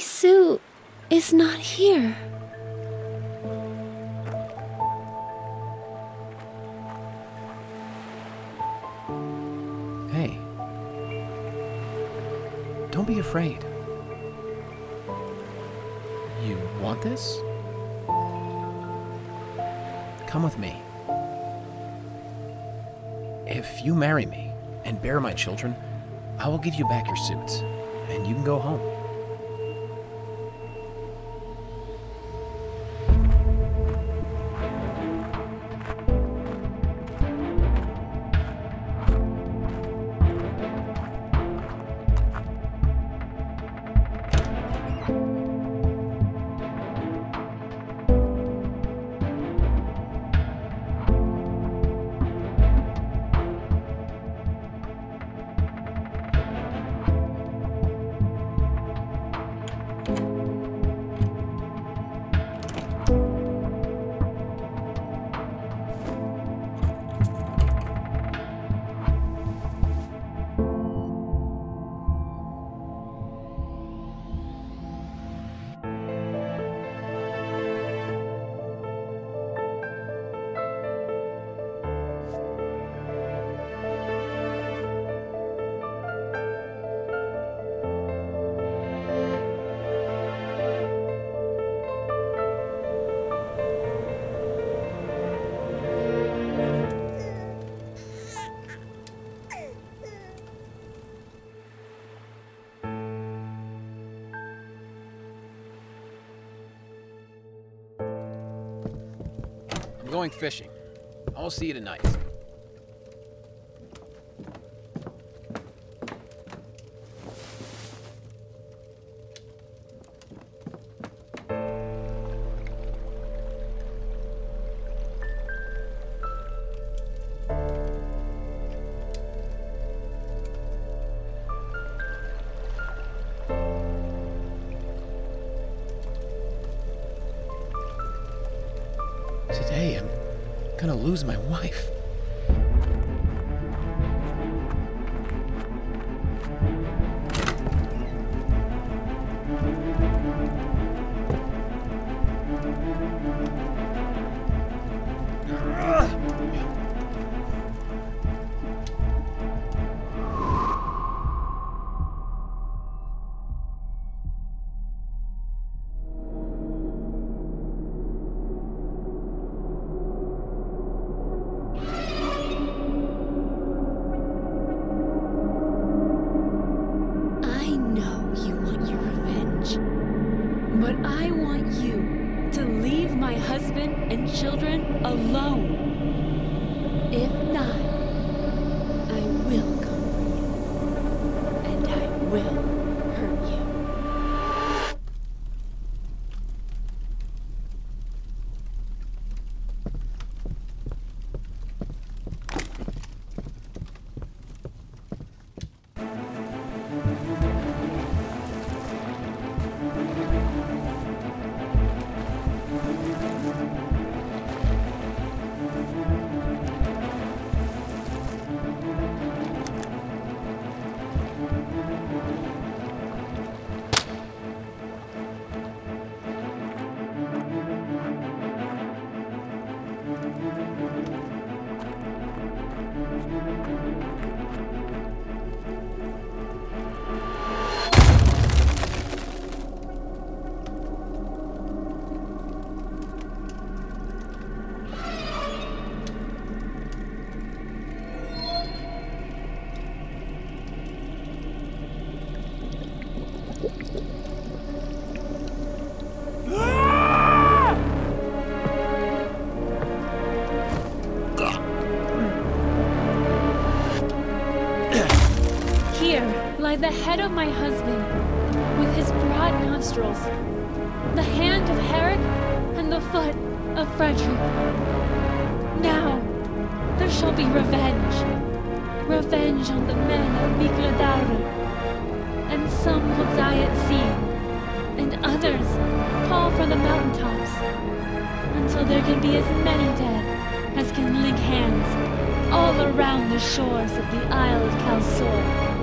Isu is not here. Hey. Don't be afraid. You want this? Come with me. If you marry me and bear my children, I will give you back your suits, and you can go home. Going fishing. I'll see you tonight. today, I'm gonna lose my wife. children alone. If not, I will comfort you, and I will Here lie the head of my husband, with his broad nostrils, the hand of Herrick, and the foot of Frederick. Now there shall be revenge, revenge on the men of Miclodaru some will die at sea, and others fall from the mountaintops, until there can be as many dead as can link hands all around the shores of the Isle of Kalsor.